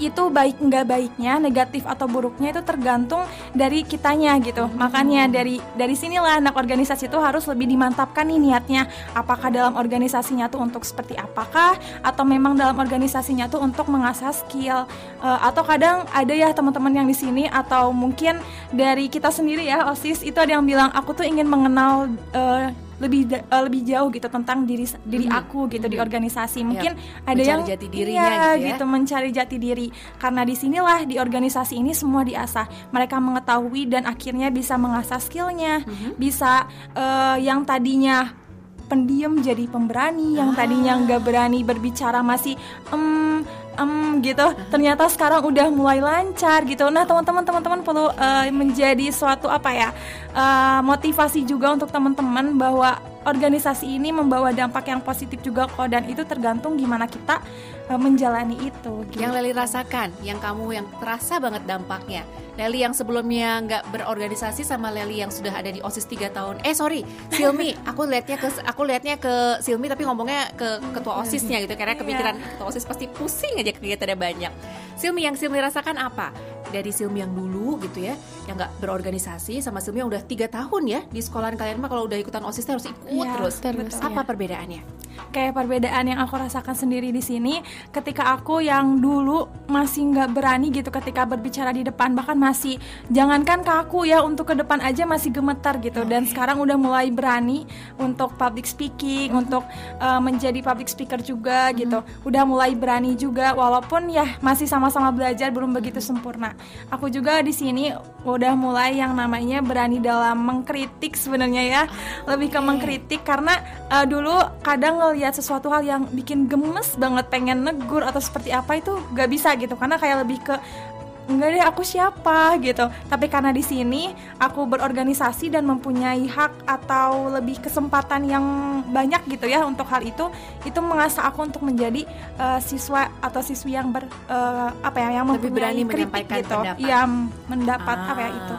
itu baik nggak baiknya negatif atau buruknya itu tergantung dari kitanya gitu. Makanya dari dari sinilah anak organisasi itu harus lebih dimantapkan nih niatnya. Apakah dalam organisasinya tuh untuk seperti apakah atau memang dalam organisasinya tuh untuk mengasah skill. Eh, atau kadang ada ya teman-teman yang di sini atau mungkin dari kita sendiri ya osis itu ada yang bilang aku tuh ingin mengenal eh, lebih da- eh, lebih jauh gitu tentang diri diri aku gitu di organisasi. Mungkin ada mencari yang jati dirinya iya, gitu ya. gitu mencari jati diri. Karena di sinilah di organisasi ini semua diasah. Mereka mengetahui dan akhirnya bisa mengasah skillnya. Mhm. bisa eh, yang tadinya pendiam jadi pemberani yang tadinya Ah. nggak berani berbicara masih em em gitu. Ternyata sekarang udah mulai lancar gitu. Nah teman-teman teman-teman perlu eh, menjadi suatu apa ya eh, motivasi juga untuk teman-teman bahwa organisasi ini membawa dampak yang positif juga kok dan itu tergantung gimana kita eh, menjalani itu gitu. Yang Leli rasakan, yang kamu yang terasa banget dampaknya. Leli yang sebelumnya nggak berorganisasi sama Leli yang sudah ada di OSIS 3 tahun. Eh sorry, Silmi. Aku liatnya ke aku liatnya ke Silmi tapi ngomongnya ke ketua OSISnya gitu karena kepikiran ketua OSIS pasti pusing aja kegiatannya banyak. Silmi yang Silmi rasakan apa? Dari Silmi yang dulu gitu ya, yang nggak berorganisasi sama Silmi yang udah tiga tahun ya di sekolahan kalian mah kalau udah ikutan OSIS harus ikut Iya, terus. terus, Apa iya. perbedaannya? Kayak perbedaan yang aku rasakan sendiri di sini. Ketika aku yang dulu masih nggak berani gitu ketika berbicara di depan bahkan masih jangankan ke aku ya untuk ke depan aja masih gemetar gitu. Dan sekarang udah mulai berani untuk public speaking untuk uh, menjadi public speaker juga gitu. Udah mulai berani juga walaupun ya masih sama-sama belajar belum begitu sempurna. Aku juga di sini udah mulai yang namanya berani dalam mengkritik sebenarnya ya. Lebih ke mengkritik karena uh, dulu kadang ngelihat sesuatu hal yang bikin gemes banget pengen negur atau seperti apa itu gak bisa gitu. Karena kayak lebih ke enggak deh aku siapa? gitu. Tapi karena di sini aku berorganisasi dan mempunyai hak atau lebih kesempatan yang banyak gitu ya untuk hal itu itu mengasah aku untuk menjadi uh, siswa atau siswi yang ber uh, apa ya yang Lebih berani kritik menyampaikan gitu. pendapat. ya mendapat apa ya Ah, itu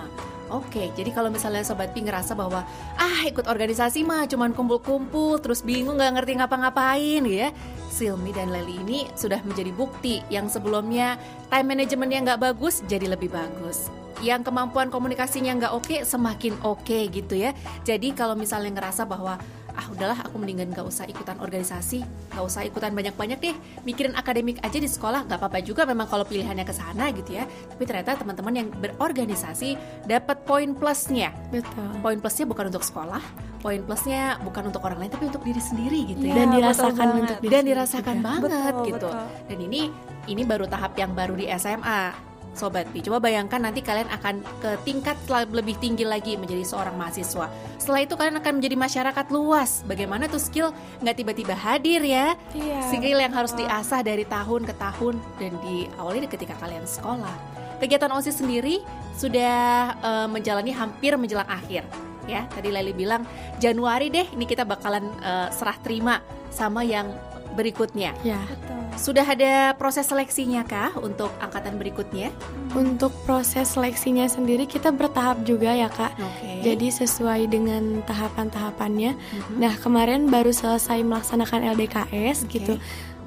Oke, jadi kalau misalnya Sobat Pi ngerasa bahwa ah ikut organisasi mah cuman kumpul-kumpul terus bingung nggak ngerti ngapa-ngapain gitu ya Silmi dan Leli ini sudah menjadi bukti yang sebelumnya time managementnya nggak bagus jadi lebih bagus. Yang kemampuan komunikasinya nggak oke semakin oke gitu ya. Jadi kalau misalnya ngerasa bahwa ah udahlah aku mendingan nggak usah ikutan organisasi nggak usah ikutan banyak-banyak deh mikirin akademik aja di sekolah nggak apa-apa juga memang kalau pilihannya ke sana gitu ya tapi ternyata teman-teman yang berorganisasi dapat poin plusnya Betul. poin plusnya bukan untuk sekolah poin plusnya bukan untuk orang lain tapi untuk diri sendiri gitu ya Iya, Dan betul dirasakan banget. untuk diri dan dirasakan juga. banget Betul, gitu betul. dan ini ini baru tahap yang baru di SMA Sobat Pi, coba bayangkan nanti kalian akan ke tingkat lebih tinggi lagi menjadi seorang mahasiswa. Setelah itu kalian akan menjadi masyarakat luas. Bagaimana tuh skill nggak tiba-tiba hadir ya? Iya, skill yang harus betul. diasah dari tahun ke tahun dan diawali ketika kalian sekolah. Kegiatan OSIS sendiri sudah eh, menjalani hampir menjelang akhir. Ya, tadi Leli bilang Januari deh ini kita bakalan eh, serah terima sama yang berikutnya. Ya. Betul. sudah ada proses seleksinya kah untuk angkatan berikutnya? Untuk proses seleksinya sendiri kita bertahap juga ya kak. Oke. Jadi sesuai dengan tahapan-tahapannya. Nah kemarin baru selesai melaksanakan LDKS gitu.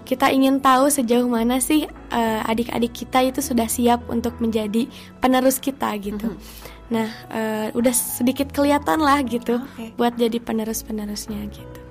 Kita ingin tahu sejauh mana sih eh, adik-adik kita itu sudah siap untuk menjadi penerus kita gitu. Nah eh, udah sedikit kelihatan lah gitu Oke. buat jadi penerus-penerusnya gitu.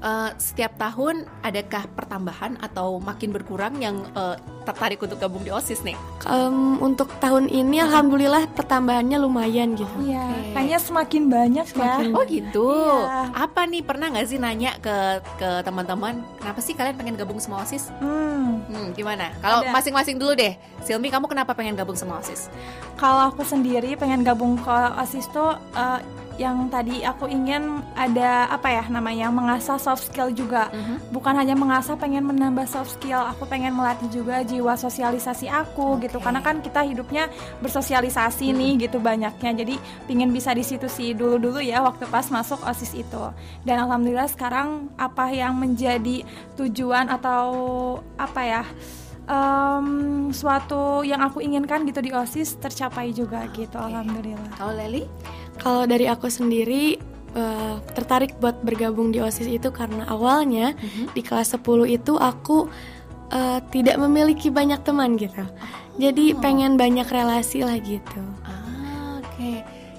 Eh, setiap tahun adakah pertambahan atau makin berkurang yang eh, tertarik untuk gabung di OSIS nih? Em, untuk tahun ini alhamdulillah pertambahannya lumayan gitu. Iya, Oke. kayaknya semakin banyak Semakin ya. Oh gitu. Iya. Apa nih pernah nggak sih nanya ke ke teman-teman, kenapa sih kalian pengen gabung sama OSIS? Hmm, Hmm, gimana? Kalau masing-masing dulu deh. Silmi, kamu kenapa pengen gabung sama OSIS? kalau aku sendiri pengen gabung ke OSIS tuh eh, yang tadi aku ingin ada apa ya namanya mengasah soft skill juga. Bukan hanya mengasah, pengen menambah soft skill. Aku pengen melatih juga jiwa sosialisasi aku gitu. Oke. Karena kan kita hidupnya bersosialisasi nih gitu banyaknya. Jadi pingin bisa di situ sih dulu-dulu ya waktu pas masuk OSIS itu. Dan alhamdulillah sekarang apa yang menjadi tujuan atau apa ya? em, suatu yang aku inginkan gitu di OSIS tercapai juga gitu Oke. alhamdulillah. Kalau Leli? Kalau dari aku sendiri eh, tertarik buat bergabung di OSIS itu karena awalnya di kelas 10 itu aku eh, tidak memiliki banyak teman gitu. Jadi pengen banyak relasi lah gitu. Ah, oke.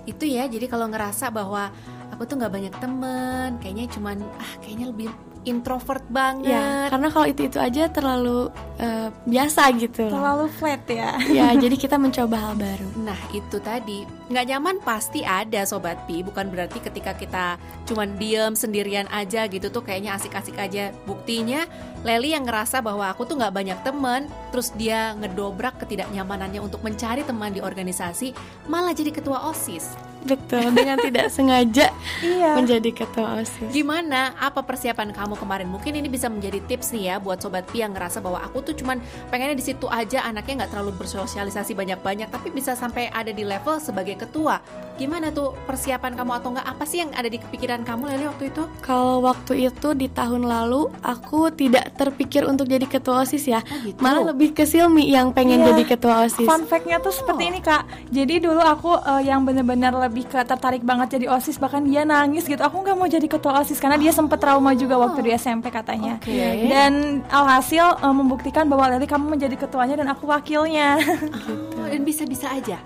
Itu ya. Jadi kalau ngerasa bahwa aku tuh nggak banyak temen, kayaknya cuman ah kayaknya lebih introvert banget. Ya, karena kalau itu-itu aja terlalu eh, biasa gitu. loh. Terlalu flat ya. Ya, jadi kita mencoba hal baru. Nah itu tadi nggak nyaman pasti ada sobat pi bukan berarti ketika kita cuman diem sendirian aja gitu tuh kayaknya asik-asik aja buktinya Leli yang ngerasa bahwa aku tuh nggak banyak temen terus dia ngedobrak ketidaknyamanannya untuk mencari teman di organisasi malah jadi ketua osis Betul, dengan tidak sengaja iya. menjadi ketua OSIS. Gimana? Apa persiapan kamu kemarin? Mungkin ini bisa menjadi tips nih ya buat sobat Pi yang ngerasa bahwa aku tuh cuman pengennya di situ aja, anaknya nggak terlalu bersosialisasi banyak-banyak, tapi bisa sampai ada di level sebagai ketua. Gimana tuh persiapan kamu atau nggak? Apa sih yang ada di pikiran kamu Leli waktu itu? Kalau waktu itu di tahun lalu aku tidak terpikir untuk jadi ketua OSIS ya. Oh, gitu. Malah lebih ke Silmi yang pengen Iya. jadi ketua OSIS. Fun fact-nya tuh seperti ini kak. Jadi dulu aku eh, yang bener-bener lebih ke tertarik banget jadi osis bahkan dia nangis gitu. Aku nggak mau jadi ketua osis karena dia sempet trauma juga waktu di SMP katanya. Oke. Dan alhasil eh, membuktikan bahwa Leli kamu menjadi ketuanya dan aku wakilnya. Oh, dan bisa-bisa aja.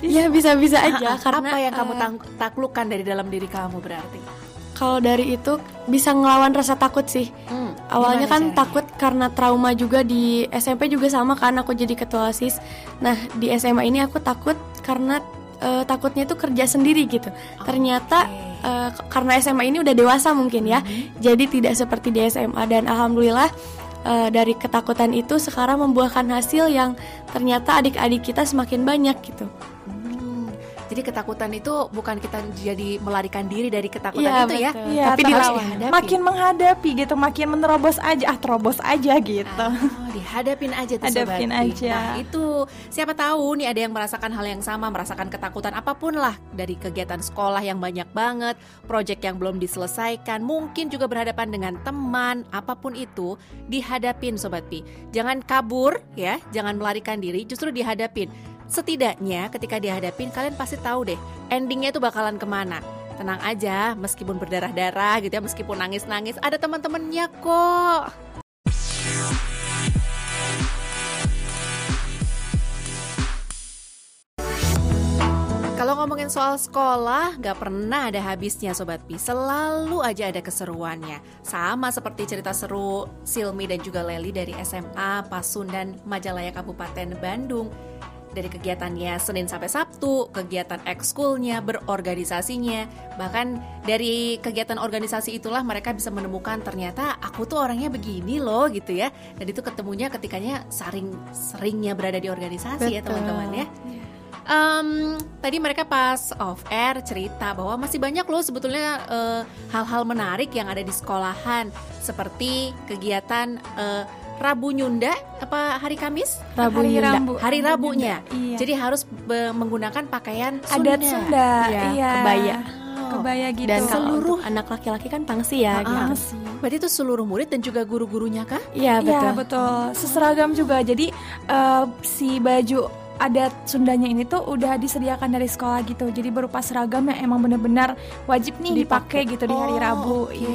Ya bisa-bisa aja karena apa yang kamu eh, taklukkan dari dalam diri kamu berarti? kalau dari itu bisa ngelawan rasa takut sih. Hmm, Awalnya kan caranya? takut karena trauma juga di SMP juga sama kan aku jadi ketua OSIS. Nah, di SMA ini aku takut karena eh, takutnya itu kerja sendiri gitu. Ternyata eh, k- karena SMA ini udah dewasa mungkin ya. Jadi tidak seperti di SMA dan alhamdulillah eh, dari ketakutan itu sekarang membuahkan hasil yang ternyata adik-adik kita semakin banyak gitu. Jadi ketakutan itu bukan kita jadi melarikan diri dari ketakutan Iya, itu ya, betul. Iya, tapi tapi harus dihadapi. makin menghadapi gitu, makin menerobos aja, ah terobos aja gitu. Oh, dihadapin aja tuh Hadapin Sobat aja. Nah, itu siapa tahu nih ada yang merasakan hal yang sama, merasakan ketakutan apa pun lah dari kegiatan sekolah yang banyak banget, proyek yang belum diselesaikan, mungkin juga berhadapan dengan teman, apa pun itu, dihadapin Sobat Pi. Jangan kabur ya, jangan melarikan diri, justru dihadapin. Setidaknya ketika dihadapin kalian pasti tahu deh endingnya itu bakalan ke mana. Tenang aja, meskipun berdarah-darah gitu ya, meskipun nangis-nangis, ada teman-temannya kok. Kalau ngomongin soal sekolah, gak pernah ada habisnya Sobat Pi. Selalu aja ada keseruannya. Sama seperti cerita seru Silmi dan juga Leli dari SMA Pasundan Majalaya Kabupaten Bandung. Dari kegiatannya Senin sampai Sabtu, kegiatan ekskulnya, berorganisasinya. Bahkan dari kegiatan organisasi itulah mereka bisa menemukan ternyata aku tuh orangnya begini loh gitu ya. Dan itu ketemunya ketikanya sering seringnya berada di organisasi ya Betul. teman-teman ya. Em, tadi mereka pas off air cerita bahwa masih banyak loh sebetulnya eh, hal-hal menarik yang ada di sekolahan seperti kegiatan eh, Rabu Nyunda apa hari Kamis? Rabu Hari Nyunda. Hari Rabunya. Iya. Jadi harus menggunakan pakaian Adat Sunda, Iya, iya. kebaya. Oh, kebaya gitu. Dan kalau Seluruh- untuk anak laki-laki kan pangsi ya. Ah, gitu. Pangsi. Berarti itu seluruh murid dan juga guru-gurunya kah? Iya betul. Iya betul. Seseragam juga. Jadi eh, si baju adat Sundanya ini tuh udah disediakan dari sekolah gitu. Jadi berupa seragam yang emang bener-bener wajib nih dipakai gitu di hari Oh, Rabu. Oke, gitu.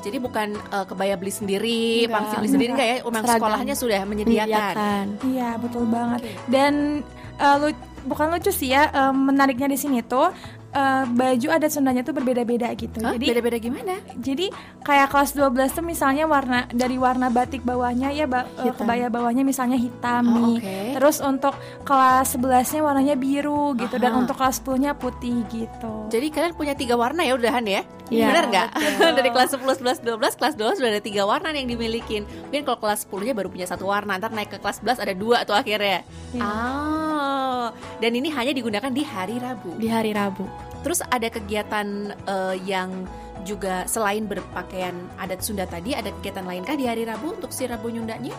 jadi bukan eh, kebaya beli sendiri, Enggak, pangsi beli sendiri enggak. ya? Memang Seragam. sekolahnya sudah menyediakan. Iya betul banget. Dan eh, lu- bukan lucu sih ya. eh, menariknya di sini tuh eh, baju adat Sundanya tuh berbeda-beda gitu. Hah? Jadi Beda-beda gimana? Jadi kayak kelas 12 tuh misalnya warna dari warna batik bawahnya ya ba- kebaya bawahnya misalnya hitam Oh, nih. oke. Terus untuk kelas 11-nya warnanya biru gitu dan Aha. untuk kelas 10-nya putih gitu. Jadi kalian punya tiga warna ya udahan ya? Iya, Benar nggak? Dari kelas 10, 11, 12, kelas 12 sudah ada tiga warna yang dimilikin. Mungkin kalau kelas 10-nya baru punya satu warna, ntar naik ke kelas 11 ada dua tuh akhirnya. Iya. Oh, dan ini hanya digunakan di hari Rabu. Di hari Rabu. Terus ada kegiatan eh, yang juga selain berpakaian adat Sunda tadi, ada kegiatan lainkah di hari Rabu untuk si Rabu Nyundanya?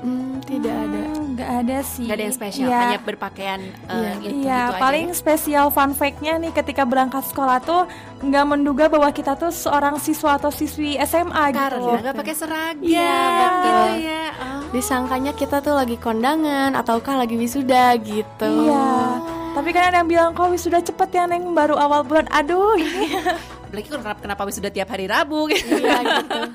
Hmm, tidak ada. Hmm, Nggak ada sih. Nggak ada yang spesial, Iya. hanya berpakaian eh, Iya. itu Iya, gitu aja paling ya? spesial fun fact-nya nih ketika berangkat sekolah tuh nggak menduga bahwa kita tuh seorang siswa atau siswi SMA gitu. karena nggak pakai seragam Iya. gitu ya. Oh. Disangkanya kita tuh lagi kondangan ataukah lagi wisuda gitu. Iya. Tapi kan ada yang bilang kok wisuda cepet ya Neng baru awal bulan. Aduh, ini Apalagi kan kenapa, kenapa sudah tiap hari Rabu gitu. Iya gitu.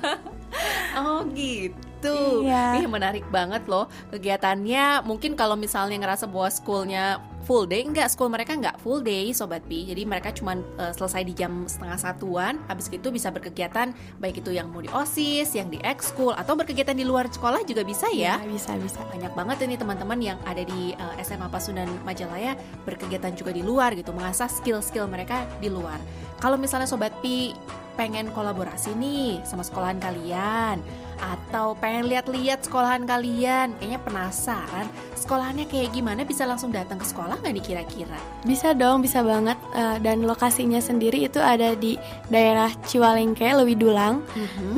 Oh gitu. Iya. Ih menarik banget loh kegiatannya. Mungkin kalau misalnya ngerasa bahwa schoolnya full day, enggak school mereka enggak full day sobat Pi. Jadi mereka cuma selesai di jam setengah satuan. Habis itu bisa berkegiatan baik itu yang mau di osis, yang di ekskul atau berkegiatan di luar sekolah juga bisa ya. Iya, bisa bisa. banyak banget ini teman-teman yang ada di eh, SMA Pasundan Majalaya berkegiatan juga di luar gitu mengasah skill-skill mereka di luar kalau misalnya sobat pi pengen kolaborasi nih sama sekolahan kalian atau pengen lihat-lihat sekolahan kalian. Kayaknya penasaran sekolahannya kayak gimana? Bisa langsung datang ke sekolah nggak nih kira-kira? Bisa dong, bisa banget. Eh, dan lokasinya sendiri itu ada di daerah Ciwalengke, Lewidulang,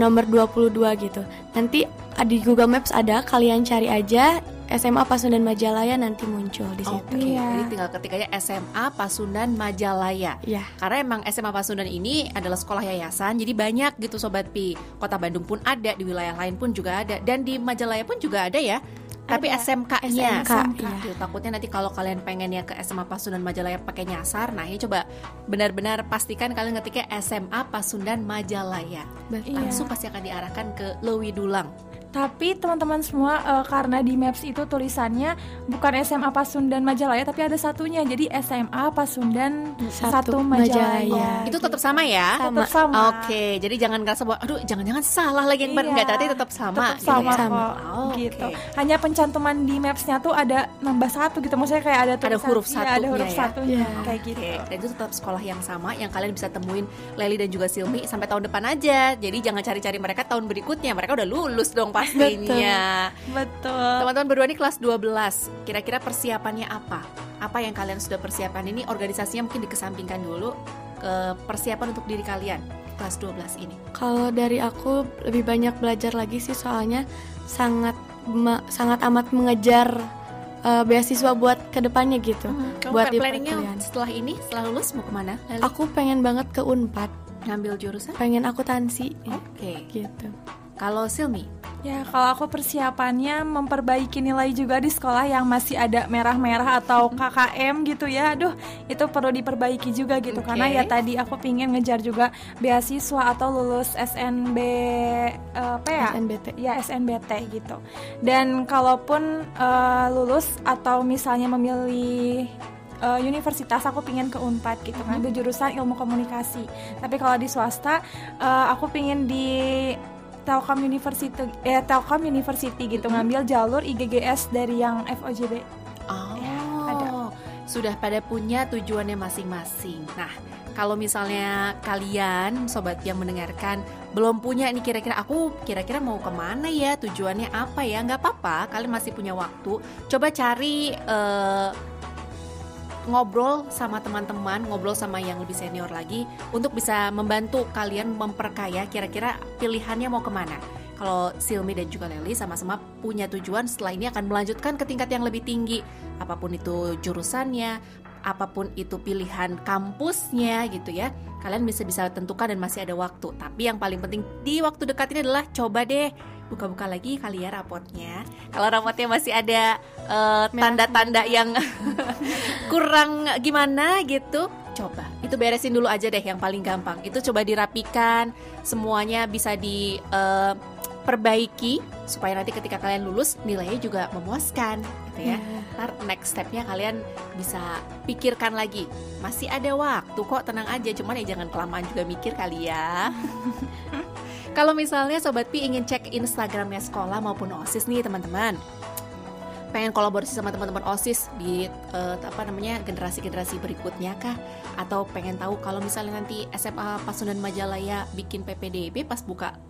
nomor 22 gitu. Nanti di Google Maps ada, kalian cari aja SMA Pasundan Majalaya nanti muncul di situ. Oke, Iya. jadi tinggal ketikanya SMA Pasundan Majalaya. Iya. Karena emang SMA Pasundan ini adalah sekolah yayasan, jadi banyak gitu Sobat Pi. Kota Bandung pun ada, di wilayah lain pun juga ada, dan di Majalaya pun juga ada ya. Tapi. SMK-nya, SMK, iya. Gitu, takutnya nanti kalau kalian pengen ya ke SMA Pasundan Majalaya pakai nyasar, nah ini coba benar-benar pastikan kalian ngetiknya SMA Pasundan Majalaya. Betul. Iya. Langsung pasti akan diarahkan ke Lewi Dulang. Tapi teman-teman semua eh, karena di Maps itu tulisannya bukan SMA Pasundan Majalaya tapi ada satunya. Jadi SMA Pasundan Satu satu Majalaya. Majalaya. Itu tetap sama ya? Tetap sama. Oke, jadi jangan ngerasa bahwa aduh jangan-jangan salah lagi yang baru Iya. enggak, ternyata tetap sama. Tetap gitu sama ya? Sama. kok Oh, gitu. Hanya pencantuman di Maps-nya tuh ada nambah satu gitu. Maksudnya kayak ada tulisan, huruf iya, ada satunya huruf ya. satunya Iya. kayak gitu. Oke, dan itu tetap sekolah yang sama yang kalian bisa temuin Leli dan juga Silmi sampai tahun depan aja. Jadi jangan cari-cari mereka tahun berikutnya. Mereka udah lulus dong pastinya. Betul. Teman-teman berdua ini kelas 12. Kira-kira persiapannya apa? Apa yang kalian sudah persiapkan ini? Organisasinya mungkin dikesampingkan dulu ke persiapan untuk diri kalian kelas 12 ini. Kalau dari aku lebih banyak belajar lagi sih soalnya sangat sangat amat mengejar eh, beasiswa buat ke depannya gitu. Kamu buat planningnya perkuliahan. setelah ini, setelah lulus mau ke mana? Leli? Aku pengen banget ke Unpad, ngambil jurusan? pengen akuntansi Oke. gitu. Kalau Silmi, Ya, kalau aku persiapannya memperbaiki nilai juga di sekolah yang masih ada merah-merah atau KKM gitu ya. Aduh, itu perlu diperbaiki juga gitu Oke. karena ya tadi aku pingin ngejar juga beasiswa atau lulus SNB apa ya? SNBT. Ya, SNBT gitu. Dan kalaupun eh, lulus atau misalnya memilih eh, universitas aku pingin ke Unpad gitu ngambil jurusan ilmu komunikasi. Tapi kalau di swasta eh, aku pingin di Telkom University eh Telkom University gitu ngambil jalur IGGS dari yang FOJB. Oh, Ya, ada. sudah pada punya tujuannya masing-masing. Nah, kalau misalnya kalian sobat yang mendengarkan belum punya ini kira-kira aku kira-kira mau ke mana ya tujuannya apa ya nggak apa-apa kalian masih punya waktu coba cari eh, ngobrol sama teman-teman ngobrol sama yang lebih senior lagi untuk bisa membantu kalian memperkaya kira-kira pilihannya mau ke mana. Kalau Silmi dan juga Leli sama-sama punya tujuan setelah ini akan melanjutkan ke tingkat yang lebih tinggi. Apa pun itu jurusannya apa pun itu pilihan kampusnya gitu ya. Kalian bisa bisa tentukan dan masih ada waktu. Tapi yang paling penting di waktu dekat ini adalah coba deh buka-buka lagi kali ya rapotnya. Kalau rapotnya masih ada eh, tanda-tanda yang kurang gimana gitu coba. Itu beresin dulu aja deh yang paling gampang. Itu coba dirapikan semuanya bisa di eh, perbaiki supaya nanti ketika kalian lulus nilainya juga memuaskan gitu ya. Ntar next stepnya kalian bisa pikirkan lagi. Masih ada waktu kok tenang aja, cuman ya jangan kelamaan juga mikir kali ya. Kalau misalnya Sobat Pi ingin cek Instagramnya sekolah maupun OSIS nih teman-teman pengen kolaborasi sama teman-teman OSIS di eh, apa namanya generasi-generasi berikutnya kah atau pengen tahu kalau misalnya nanti SMA Pasundan Majalaya bikin PPDB pas buka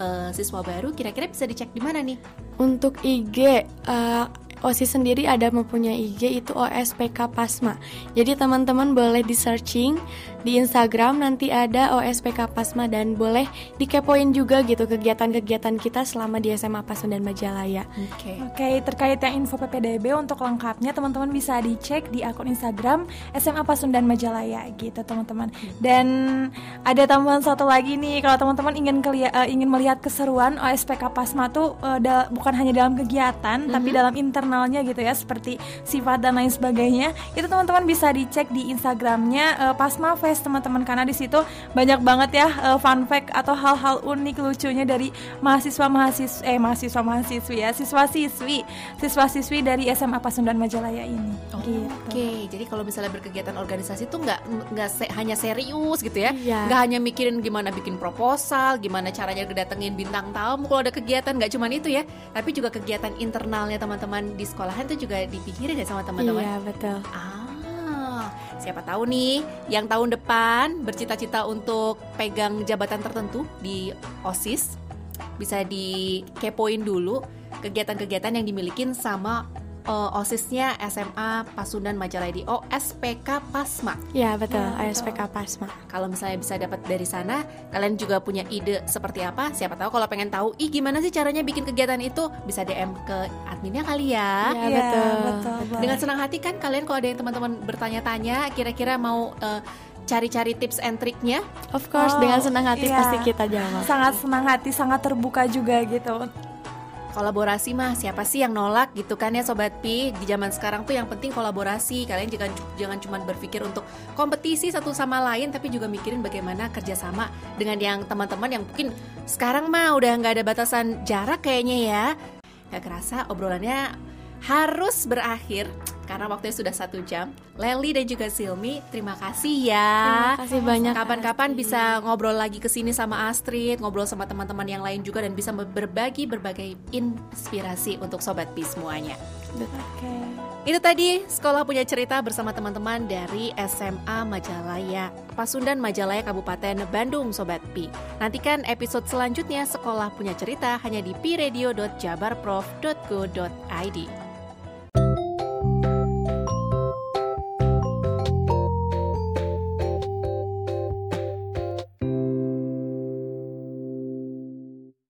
eh, siswa baru kira-kira bisa dicek di mana nih? Untuk IG eh, OSIS sendiri ada mempunyai IG itu OSPK Pasma. Jadi teman-teman boleh di searching di Instagram nanti ada OSPK Pasma dan boleh dikepoin juga gitu kegiatan-kegiatan kita selama di SMA Pasundan Majalaya. Oke. Oke, terkait yang info PPDB untuk lengkapnya teman-teman bisa dicek di akun Instagram SMA Pasundan Majalaya gitu teman-teman. Dan ada tambahan satu lagi nih kalau teman-teman ingin kelia- eh, ingin melihat keseruan OSPK Pasma tuh da- bukan hanya dalam kegiatan tapi dalam internalnya gitu ya seperti sifat dan lain sebagainya. Itu teman-teman bisa dicek di Instagramnya eh, Pasma Fest teman-teman karena di situ banyak banget ya eh, fun fact atau hal-hal unik lucunya dari mahasiswa mahasiswa eh mahasiswa mahasiswi ya siswa siswi siswa siswi dari SMA Pasundan Majalaya ini. gitu. Oke, jadi kalau misalnya berkegiatan organisasi tuh nggak nggak se- hanya serius gitu ya, Iya. nggak hanya mikirin gimana bikin proposal, gimana caranya kedatengin bintang tamu kalau ada kegiatan nggak cuman itu ya, tapi juga kegiatan internalnya teman-teman di sekolahan tuh juga dipikirin ya sama teman-teman. Iya, betul. Ah, siapa tahu nih yang tahun depan bercita-cita untuk pegang jabatan tertentu di OSIS bisa dikepoin dulu kegiatan-kegiatan yang dimilikin sama eh, OSISnya SMA Pasundan Majalaya di OSPK Pasma. Iya, betul. Iya, OSPK Pasma. Kalau misalnya bisa dapat dari sana, kalian juga punya ide seperti apa? Siapa tahu kalau pengen tahu, ih gimana sih caranya bikin kegiatan itu? Bisa DM ke adminnya kali ya. Iya, Iya, betul. betul. Dengan senang hati kan kalian kalau ada yang teman-teman bertanya-tanya, kira-kira mau eh, cari-cari tips and triknya, Of course, Oh, dengan senang hati iya. pasti kita jawab. sangat senang hati, sangat terbuka juga gitu. Kolaborasi mah siapa sih yang nolak gitu kan ya sobat pi di zaman sekarang tuh yang penting kolaborasi. Kalian jangan jangan cuma berpikir untuk kompetisi satu sama lain tapi juga mikirin bagaimana kerjasama dengan yang teman-teman yang mungkin sekarang mah udah nggak ada batasan jarak kayaknya ya. Nggak kerasa obrolannya harus berakhir karena waktunya sudah satu jam. Leli dan juga Silmi, terima kasih ya. Terima kasih banyak. Kapan-kapan bisa ngobrol lagi ke sini sama Astrid, ngobrol sama teman-teman yang lain juga dan bisa berbagi berbagai inspirasi untuk sobat Pi semuanya. Oke. Itu tadi sekolah punya cerita bersama teman-teman dari SMA Majalaya, Pasundan Majalaya Kabupaten Bandung Sobat Pi. Nantikan episode selanjutnya sekolah punya cerita hanya di piradio.jabarprof.go.id.